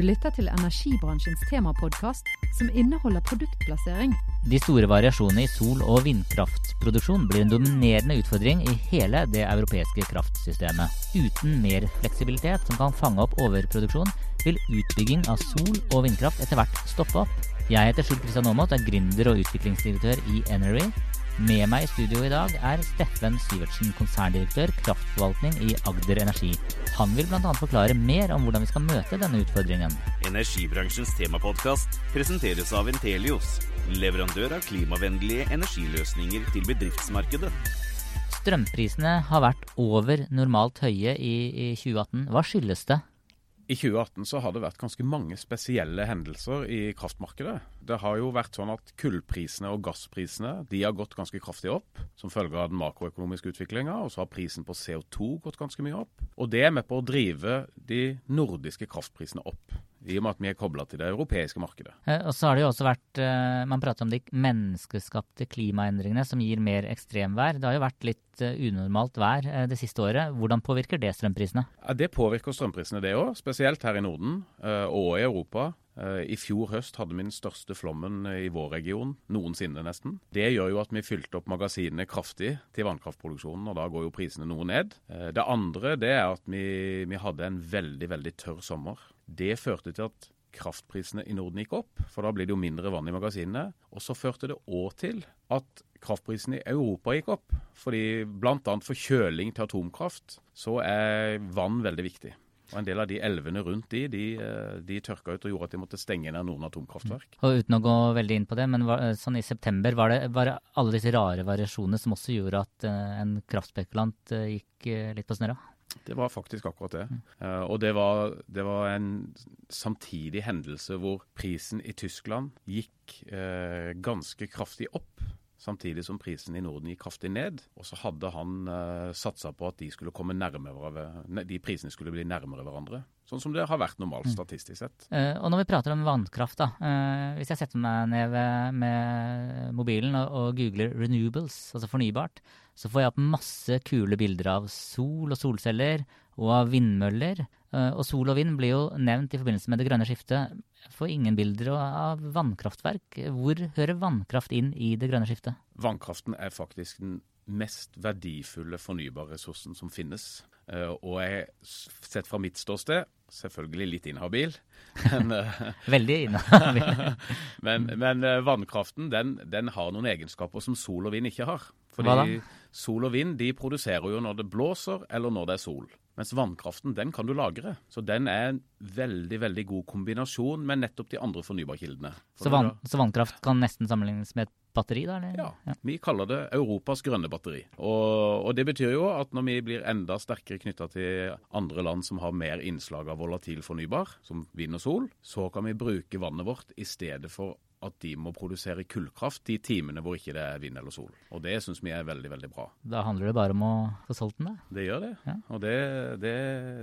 Du lytter til energibransjens temapodkast, som inneholder produktplassering. De store variasjonene i sol- og vindkraftproduksjon blir en dominerende utfordring i hele det europeiske kraftsystemet. Uten mer fleksibilitet som kan fange opp overproduksjon, vil utbygging av sol- og vindkraft etter hvert stoppe opp. Jeg heter Sjur Kristian Aamodt, er gründer og utviklingsdirektør i Enery. Med meg i studio i dag er Steffen Syvertsen, konserndirektør kraftforvaltning i Agder Energi. Han vil bl.a. forklare mer om hvordan vi skal møte denne utfordringen. Energibransjens temapodkast presenteres av Intelios, leverandør av klimavennlige energiløsninger til bedriftsmarkedet. Strømprisene har vært over normalt høye i, i 2018. Hva skyldes det? I 2018 så har det vært ganske mange spesielle hendelser i kraftmarkedet. Det har jo vært sånn at kullprisene og gassprisene de har gått ganske kraftig opp som følge av den makroøkonomiske utviklinga. Og så har prisen på CO2 gått ganske mye opp. Og det er med på å drive de nordiske kraftprisene opp i og med at vi er kobla til det europeiske markedet. Eh, og så har det jo også vært eh, Man prater om de menneskeskapte klimaendringene som gir mer ekstremvær. Det har jo vært litt eh, unormalt vær det siste året. Hvordan påvirker det strømprisene? Ja, det påvirker strømprisene, det òg. Spesielt her i Norden og i Europa. I fjor høst hadde vi den største flommen i vår region noensinne, nesten. Det gjør jo at vi fylte opp magasinene kraftig til vannkraftproduksjonen, og da går jo prisene noe ned. Det andre det er at vi, vi hadde en veldig, veldig tørr sommer. Det førte til at kraftprisene i Norden gikk opp, for da blir det jo mindre vann i magasinene. Og så førte det òg til at kraftprisene i Europa gikk opp. Fordi bl.a. for kjøling til atomkraft så er vann veldig viktig. Og En del av de elvene rundt de, de, de tørka ut og gjorde at de måtte stenge ned noen atomkraftverk. Og Uten å gå veldig inn på det, men var, sånn i september var det, var det alle disse rare variasjonene som også gjorde at en kraftspekulant gikk litt på snørra? Det var faktisk akkurat det. Uh, og det var, det var, en samtidig hendelse hvor prisen i Tyskland gikk uh, ganske kraftig opp. Samtidig som prisen i Norden gikk kraftig ned. Og så hadde han uh, satsa på at de, skulle komme de prisene skulle bli nærmere hverandre. Sånn som det har vært normalt statistisk sett. Uh, og når vi prater om vannkraft, da. Uh, hvis jeg setter meg ned med mobilen og, og, googler 'renewables', altså fornybart, så får jeg opp masse kule bilder av sol og solceller og av vindmøller. Uh, og sol og vind blir jo nevnt i forbindelse med det grønne skiftet. Får ingen bilder av vannkraftverk. Hvor hører vannkraft inn i det grønne skiftet? Vannkraften er faktisk den mest verdifulle fornybare ressursen som finnes. Og jeg, sett fra mitt ståsted, selvfølgelig litt inhabil. Men, Veldig inhabil. men, men vannkraften den, den, har noen egenskaper som sol og vind ikke har. Fordi sol og vind de produserer jo når det blåser eller når det er sol. Mens vannkraften den kan du lagre. Så den er en veldig veldig god kombinasjon med nettopp de andre fornybarkildene. For Så, vann, så vannkraft kan nesten sammenlignes med et batteri, da? Eller? Ja, ja, vi kaller det Europas grønne batteri. Og, og det betyr jo at når vi blir enda sterkere knytta til andre land som har mer innslag av volatil fornybar, som vind og sol, så kan vi bruke vannet vårt i stedet for at de må produsere kullkraft de timene hvor ikke det er vind eller sol. Og det syns vi er veldig, veldig bra. Da handler det bare om å få solgt den, da? Det gjør det. Ja. Og det, det,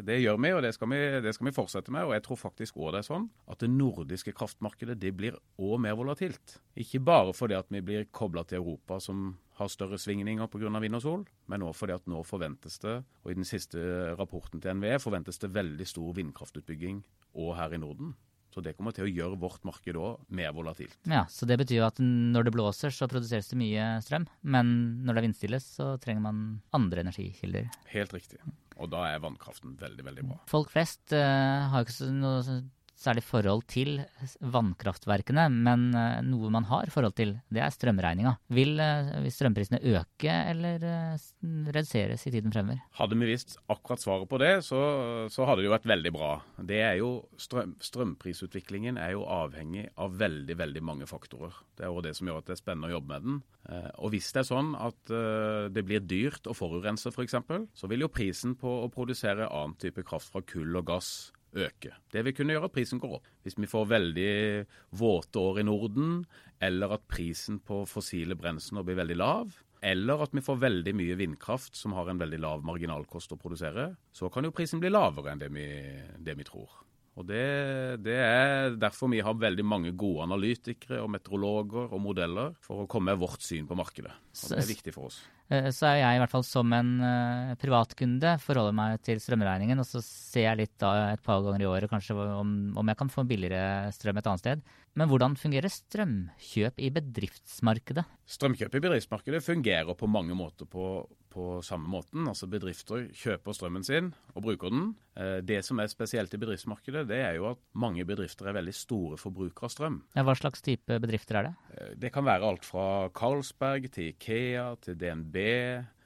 det, gjør vi, og det skal vi, det skal vi fortsette med. Og jeg tror faktisk òg det er sånn at det nordiske kraftmarkedet det blir òg mer volatilt. Ikke bare fordi at vi blir kobla til Europa som har større svingninger pga. vind og sol, men òg fordi at nå forventes det, og i den siste rapporten til NVE forventes det veldig stor vindkraftutbygging òg her i Norden. Så det kommer til å gjøre vårt marked òg mer volatilt. Ja, Så det betyr jo at når det blåser, så produseres det mye strøm. Men når det er vindstille, så trenger man andre energikilder. Helt riktig. Og da er vannkraften veldig, veldig bra. Folk flest uh, har ikke ikke noe særlig forhold til vannkraftverkene, men uh, noe man har forhold til, det er strømregninga. Vil, uh, vil strømprisene øke eller reduseres i tiden fremover? Hadde vi visst akkurat svaret på det, så, så hadde det jo vært veldig bra. Det er jo strøm, strømprisutviklingen er jo avhengig av veldig, veldig mange faktorer. Det er jo det som gjør at det er spennende å jobbe med den. Og hvis det er sånn at det blir dyrt å forurense f.eks., så vil jo prisen på å produsere annen type kraft fra kull og gass øke. Det vil kunne gjøre at prisen går opp. Hvis vi får veldig våte år i Norden, eller at prisen på fossile brensler blir veldig lav, eller at vi får veldig mye vindkraft som har en veldig lav marginalkost å produsere, så kan jo prisen bli lavere enn det vi, det vi tror. Og det, det, er derfor vi har veldig mange gode analytikere og meteorologer og modeller for å komme med vårt syn på markedet. Og det er viktig for oss. Eh, så er jeg i hvert fall som en uh, privatkunde forholder meg til strømregningen, og så ser jeg litt da et par ganger i året kanskje om, om jeg kan få billigere strøm et annet sted. Men hvordan fungerer strømkjøp i bedriftsmarkedet? Strømkjøp i bedriftsmarkedet fungerer på mange måter på, på samme måten. Altså Bedrifter kjøper strømmen sin og bruker den. Eh, det som er spesielt i bedriftsmarkedet, det er jo at mange bedrifter er veldig store forbrukere av strøm. Ja, hva slags type bedrifter er det? Det kan være alt fra Carlsberg til Ikea til DNB Eh,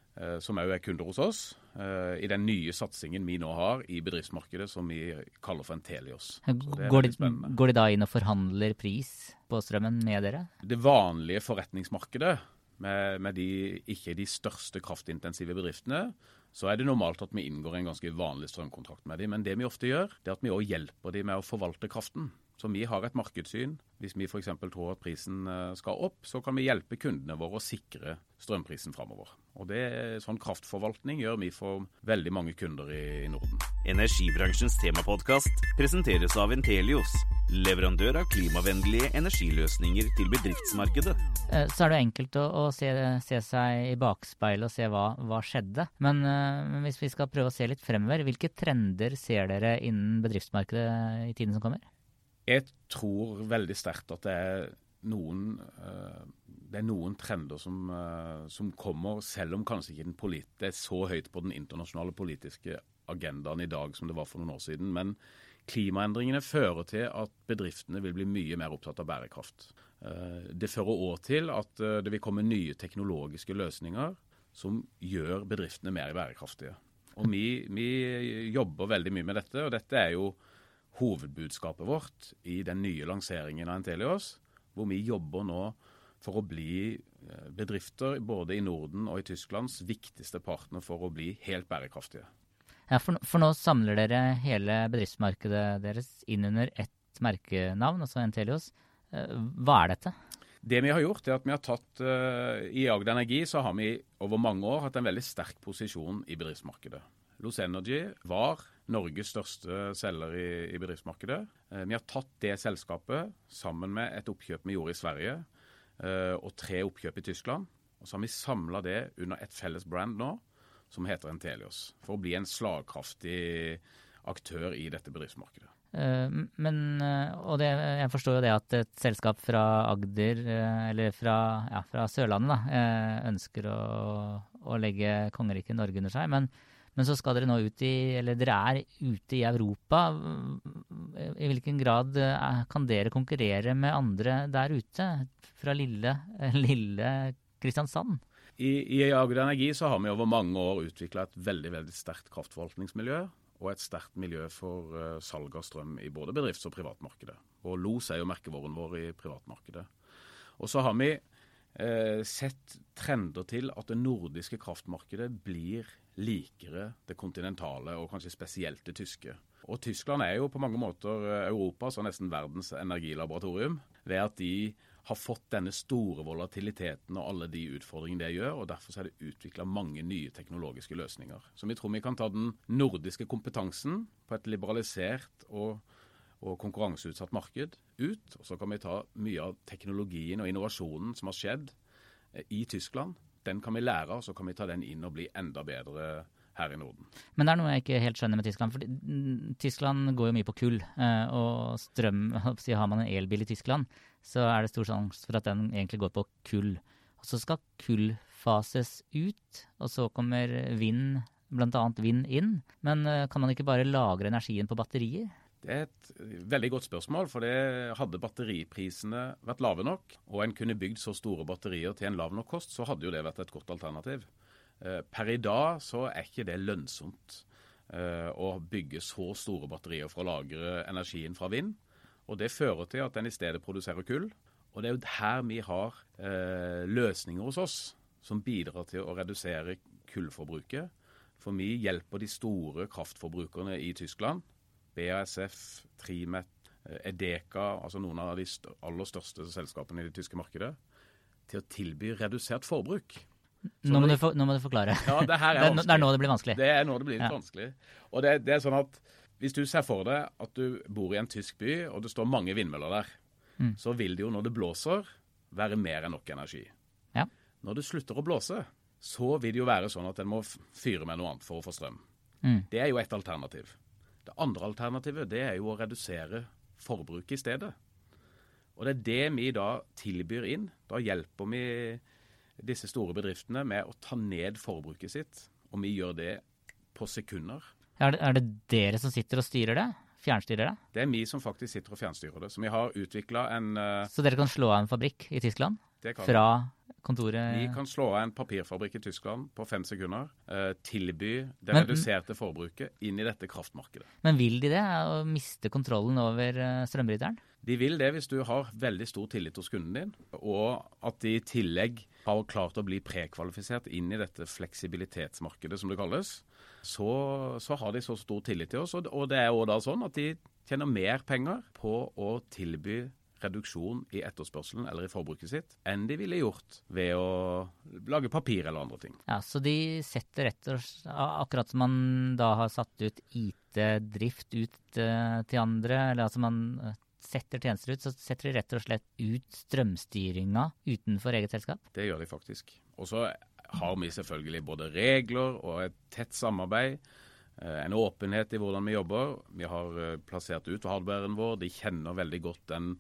som òg er kunder hos oss, eh, i den nye satsingen vi nå har i bedriftsmarkedet som vi kaller for Entelios. Går de, går de da inn og forhandler pris på strømmen med dere? Det vanlige forretningsmarkedet med, med de, ikke de største kraftintensive bedriftene, så er det normalt at vi inngår en ganske vanlig strømkontrakt med dem. Men det vi ofte gjør, det er at vi òg hjelper dem med å forvalte kraften. Så vi har et markedssyn. Hvis vi f.eks. tror at prisen eh, skal opp, så kan vi hjelpe kundene våre å sikre strømprisen framover. Og det, Sånn kraftforvaltning gjør vi for veldig mange kunder i, Norden. Energibransjens temapodkast presenteres av Intelios, leverandør av klimavennlige energiløsninger til bedriftsmarkedet. Eh, så er det enkelt å, å se, se, seg i bakspeilet og se hva, hva skjedde. Men uh, hvis vi skal prøve å se litt fremover, hvilke trender ser dere innen bedriftsmarkedet i tiden som kommer? Jeg tror veldig sterkt at det er noen, uh, det er noen trender som, uh, som, kommer, selv om kanskje ikke det er så høyt på den internasjonale politiske agendaen i dag som det var for noen år siden. Men klimaendringene fører til at bedriftene vil bli mye mer opptatt av bærekraft. Uh, det fører òg til at det vil komme nye teknologiske løsninger som gjør bedriftene mer bærekraftige. Og vi, vi jobber veldig mye med dette, og dette er jo hovedbudskapet vårt i den nye lanseringen av Entelios, hvor vi jobber nå for å bli eh, bedrifter både i Norden og i Tysklands viktigste partner for å bli helt bærekraftige. Ja, for, for nå samler dere hele bedriftsmarkedet deres inn under ett merkenavn, altså Entelios. Eh, hva er dette? Det vi har gjort, er at vi har tatt uh, I Agder Energi så har vi over mange år hatt en veldig sterk posisjon i bedriftsmarkedet. Los Energy var Norges største selger i, i bedriftsmarkedet. Eh, vi har tatt det selskapet sammen med et oppkjøp vi gjorde i Sverige, eh, og tre oppkjøp i Tyskland. Og så har vi samla det under et felles brand nå, som heter Entelios. For å bli en slagkraftig aktør i dette bedriftsmarkedet. Eh, men, og det, jeg forstår jo det at et selskap fra Agder, eller fra, ja, fra Sørlandet, da, ønsker å, å legge kongeriket Norge under seg. Men men så skal dere nå ut i Eller dere er ute i Europa. I hvilken grad eh, kan dere konkurrere med andre der ute? Fra lille, lille Kristiansand? I, I Agder Energi så har vi over mange år utvikla et veldig veldig sterkt kraftforvaltningsmiljø. Og et sterkt miljø for uh, salg av strøm i både bedrifts- og privatmarkedet. Og LOS er jo merkevåren vår i privatmarkedet. Og så har vi eh, sett trender til at det nordiske kraftmarkedet blir likere det kontinentale, og kanskje spesielt det tyske. Og Tyskland er jo på mange måter eh, Europas og nesten verdens energilaboratorium ved at de har fått denne store volatiliteten og alle de utfordringene det gjør. og Derfor er det utvikla mange nye teknologiske løsninger. Så vi tror vi kan ta den nordiske kompetansen på et liberalisert og, og konkurranseutsatt marked ut. Og så kan vi ta mye av teknologien og innovasjonen som har skjedd eh, i Tyskland, den kan vi lære, og så kan vi ta den inn og bli enda bedre her i Norden. Men det er noe jeg ikke helt skjønner med Tyskland. for Tyskland går jo mye på kull. Eh, og strøm Har man en elbil i Tyskland, så er det stor sjanse for at den egentlig går på kull. Og så skal kull fases ut, og så kommer vind, bl.a. vind inn. Men eh, kan man ikke bare lagre energien på batterier? Det er et veldig godt spørsmål. For det hadde batteriprisene vært lave nok, og en kunne bygd så store batterier til en lav nok kost, så hadde jo det vært et godt alternativ. Eh, per i dag så er ikke det lønnsomt eh, å bygge så store batterier for å lagre energien fra vind. Og det fører til at en i stedet produserer kull. Og det er jo her vi har eh, løsninger hos oss som bidrar til å redusere kullforbruket. For vi hjelper de store kraftforbrukerne i Tyskland BASF, Trimet, eh, Edeka, altså noen av de aller største selskapene i det tyske markedet, til å tilby redusert forbruk. Nå må, du for, nå må, du forklare. Ja, Det her er det, er, det er nå det blir vanskelig. Det er nå det blir litt Ja. vanskelig. Og det, det er sånn at Hvis du ser for deg at du bor i en tysk by, og det står mange vindmøller der, Mm. så vil det jo når det blåser, være mer enn nok energi. Ja. Når det slutter å blåse, så vil det jo være sånn at en må fyre med noe annet for å få strøm. Mm. Det er jo et alternativ. Det andre alternativet det er jo å redusere forbruket i stedet. Og det er det vi da tilbyr inn. Da hjelper vi disse store bedriftene med å ta ned forbruket sitt. Og vi gjør det på sekunder. Er, det, er det dere som sitter og styrer det? Fjernstyrer det? Det er vi som faktisk sitter og fjernstyrer det. Så vi har utvikla en eh, Så dere kan slå av en fabrikk i Tyskland? Fra kontoret Vi kan slå av en papirfabrikk i Tyskland på fem sekunder. eh, tilby det Men- reduserte forbruket inn i dette kraftmarkedet. Men vil de det? Å miste kontrollen over eh, strømbryteren? De vil det hvis du har veldig stor tillit hos kunden din, og at de i tillegg har klart å bli prekvalifisert inn i dette fleksibilitetsmarkedet, som det kalles. Så, så har de så stor tillit til oss, og og det er jo da sånn at de tjener mer penger på å tilby reduksjon i etterspørselen eller i forbruket sitt enn de ville gjort ved å lage papir eller andre ting. Ja, Så de setter rett og slett Akkurat som man da har satt ut IT-drift ut eh, til andre, eller altså man eh, setter tjenester ut, så setter de rett og slett ut strømstyringa utenfor eget selskap? Det gjør de faktisk. Og så har vi selvfølgelig både regler og et tett samarbeid. eh, En åpenhet i hvordan vi jobber. Vi har plassert ut hardwaren vår. De kjenner veldig godt den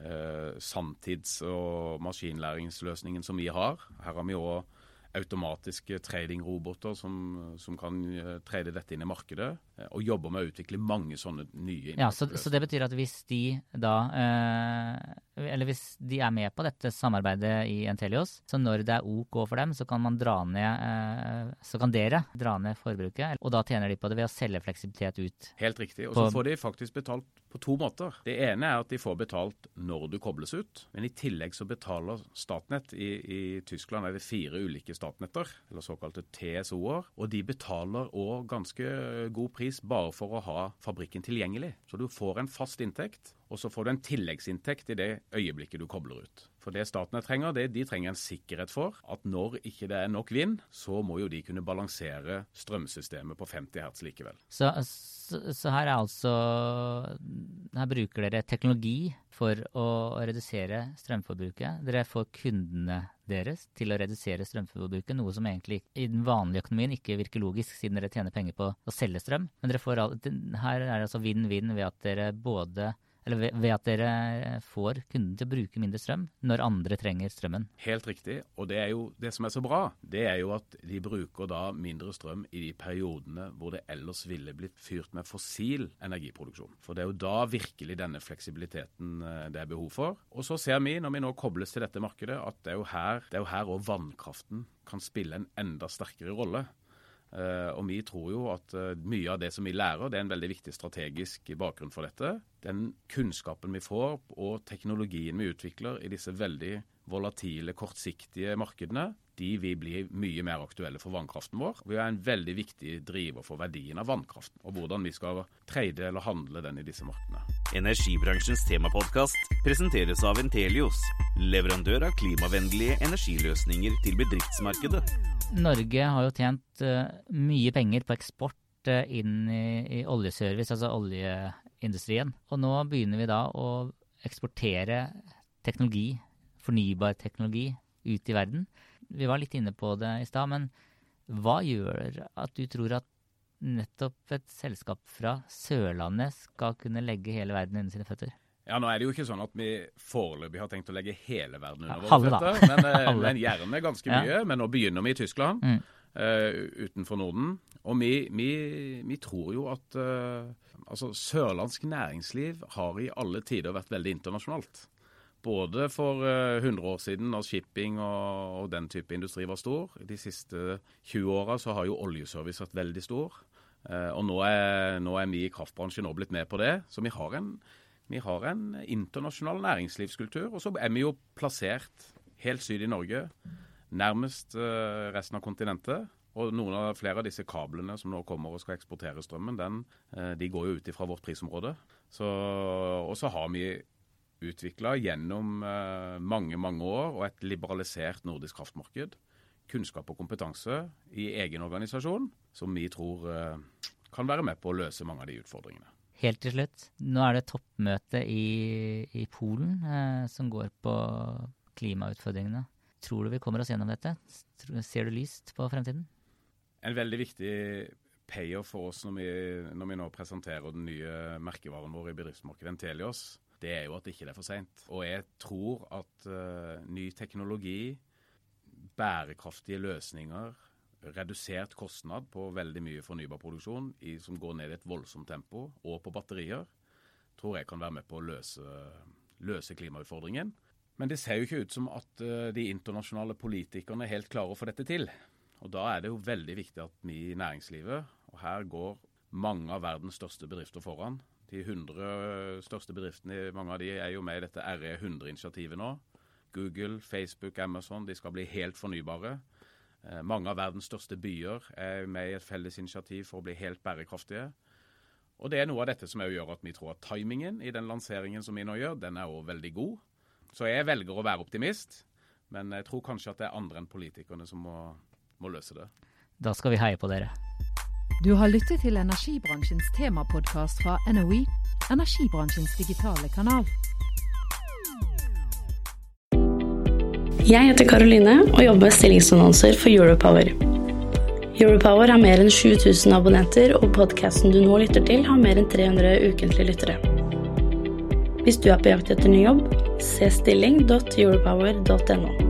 eh, sanntids- og maskinlæringsløsningen som vi har. Her har vi òg automatiske tradingroboter som, som kan eh, trade dette inn i markedet. eh, Og jobber med å utvikle mange sånne nye Ja, så, så det betyr at hvis de da eh, Eller hvis de er med på dette samarbeidet i Entelios, så når det er OK for dem, så kan man dra ned eh, Så kan dere dra ned forbruket, og da tjener de på det ved å selge fleksibilitet ut. Helt riktig. Og så får de faktisk betalt på to måter. Det ene er at de får betalt når du kobles ut, men i tillegg så betaler Statnett i, i Tyskland er det fire ulike Statnetter, eller såkalte TSO-er, og de betaler òg ganske god pris bare for å ha fabrikken tilgjengelig. Så du får en fast inntekt, og så får du en tilleggsinntekt i det øyeblikket du kobler ut. For det Statnett trenger, det de trenger en sikkerhet for at når ikke det er nok vind, så må jo de kunne balansere strømsystemet på 50 hertz likevel. Så, så, så her er altså Her bruker dere teknologi for å redusere strømforbruket. Dere får kundene deres til å redusere strømforbruket, noe som egentlig i den vanlige økonomien ikke virker logisk, siden dere tjener penger på å selge strøm. Men dere får, her er det altså vinn-vinn ved at dere både eller ved, at dere får kunden til å bruke mindre strøm når andre trenger strømmen. Helt riktig. Og det er jo det som er så bra, det er jo at de bruker da mindre strøm i de periodene hvor det ellers ville blitt fyrt med fossil energiproduksjon. For det er jo da virkelig denne fleksibiliteten eh, det er behov for. Og så ser vi, når vi nå kobles til dette markedet, at det er jo her det vannkraften kan spille en enda sterkere rolle. Eh, og vi tror jo at eh, mye av det som vi lærer, det er en veldig viktig strategisk bakgrunn for dette. Den kunnskapen vi får og teknologien vi utvikler i disse veldig volatile, kortsiktige markedene, de vil bli mye mer aktuelle for vannkraften vår. Vi er en veldig viktig driver for verdien av vannkraften, og hvordan vi skal trade eller handle den i disse markedene. Energibransjens temapodkast presenteres av Entelios, leverandør av klimavennlige energiløsninger til bedriftsmarkedet. Norge har jo tjent eh, mye penger på eksport eh, inn i, i oljeservice, altså oljeindustrien. Og nå begynner vi da å eksportere teknologi, fornybar teknologi, ut i verden. Vi var litt inne på det i stad, men hva gjør at du tror at nettopp et selskap fra Sørlandet skal kunne legge hele verden under sine føtter? Ja, Nå er det jo ikke sånn at vi foreløpig har tenkt å legge hele verden under Ja, våre føtter, men, eh, men gjerne ganske Ja. mye. Men nå begynner vi i Tyskland, Mm. uh, utenfor Norden. Og vi, vi, vi tror jo at uh, altså, sørlandsk næringsliv har i alle tider vært veldig internasjonalt. Både for eh, 100 år siden, da shipping og, og den type industri var stor. De siste 20 åra så har jo oljeservice vært veldig stor. Eh, og nå er, nå er vi i kraftbransjen òg blitt med på det. Så vi har en, vi har en internasjonal næringslivskultur. Og så er vi jo plassert helt syd i Norge, nærmest eh, resten av kontinentet. Og noen av flere av disse kablene som nå kommer og skal eksportere strømmen, den, eh, de går jo ut ifra vårt prisområde. Og så har vi utvikla gjennom eh, mange, mange år og et liberalisert nordisk kraftmarked kunnskap og kompetanse i egen organisasjon som vi tror eh, kan være med på å løse mange av de utfordringene. Helt til slutt, nå er det toppmøte i, i Polen eh, som går på klimautfordringene. Tror du vi kommer oss gjennom dette? Ser du lyst på fremtiden? En veldig viktig payoff for oss når vi, når vi nå presenterer den nye merkevaren vår i bedriftsmarkedet, Entelios, det er jo at det ikke er for seint. Og jeg tror at uh, ny teknologi, bærekraftige løsninger, redusert kostnad på veldig mye fornybarproduksjon i, som går ned i et voldsomt tempo, og på batterier, tror jeg kan være med på å løse, løse klimautfordringen. Men det ser jo ikke ut som at uh, de internasjonale politikerne er helt klare få dette til. Og Da er det jo veldig viktig at vi i næringslivet, og her går mange av verdens største bedrifter foran. De 100 største bedriftene, mange av de er jo med i dette RE100-initiativet nå. Google, Facebook, Amazon, de skal bli helt fornybare. Eh, mange av verdens største byer er med i et felles initiativ for å bli helt bærekraftige. Og Det er noe av dette som gjør at vi tror at timingen i den lanseringen som vi nå gjør, den er òg veldig god. Så jeg velger å være optimist, men jeg tror kanskje at det er andre enn politikerne som må, må løse det. Da skal vi heie på dere. Du har lyttet til energibransjens temapodkast fra NOE, energibransjens digitale kanal. Jeg heter Karoline og jobber med stillingsannonser for Europower. Europower har mer enn 7000 abonnenter, og podkasten du nå lytter til, har mer enn 300 ukentlige lyttere. Hvis du er på jakt etter ny jobb, se stilling.europower.no.